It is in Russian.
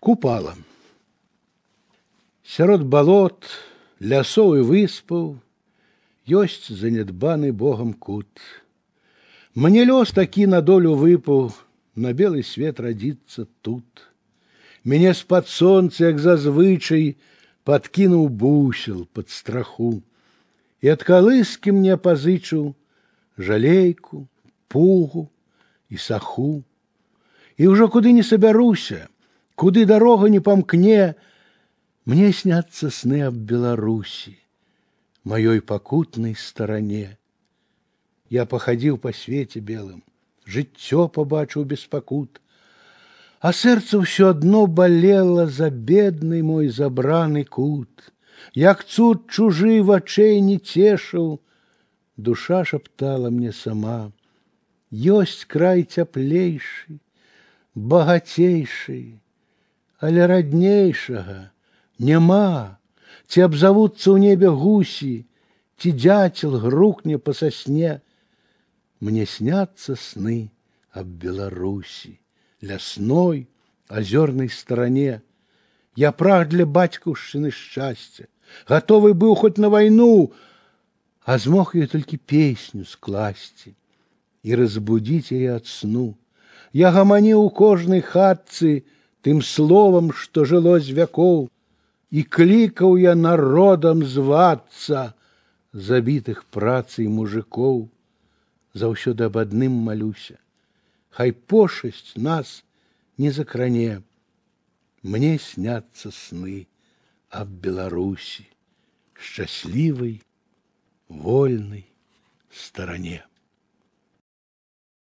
Купала. Сярод балот, лясоў і выспаў ёсць занядбаны Богом кут. Мне лёс такі на долю выпаў, на белы свет радзіцца тут. Мяне з-пад сонца, як зазвычай, падкінуў бусел пад страху. І ад калыскі мне пазычыў жалейку, пугу і саху. І ўжо куды не сабяруся, куды дорога не памкне, мне снятся сны об Беларуси, моей покутной стороне. Я походил по свете белым, жыццё побачыў без пакут, а сэрца ўсё адно балела за бедны мой забраны кут. Як цуд чужы вачэй не цешыў, душа шаптала мне сама: Ёсць край цяплейшы, багацейшы, але раднейшага няма, ці абзавуцца ў небе гусі, ці дзяцел грукне па сасне. Мне сняцца сны аб Беларусі, лясной, азёрнай старане. Я праг для бацькаўшчыны шчасця, гатовы быў хоць на вайну, а змог я толькі песню скласці і разбудзіць яе ад сну. Я гаманіў у кожнай хатцы, тым словам, што жыло з вякоў, і клікаў я народам звацца забітых працай мужикоў. Заўсёды аб адным малюся. Хай пошасць нас не закране. Мне сняцца сны аб Беларусі, шчаслівай, вольнай старане.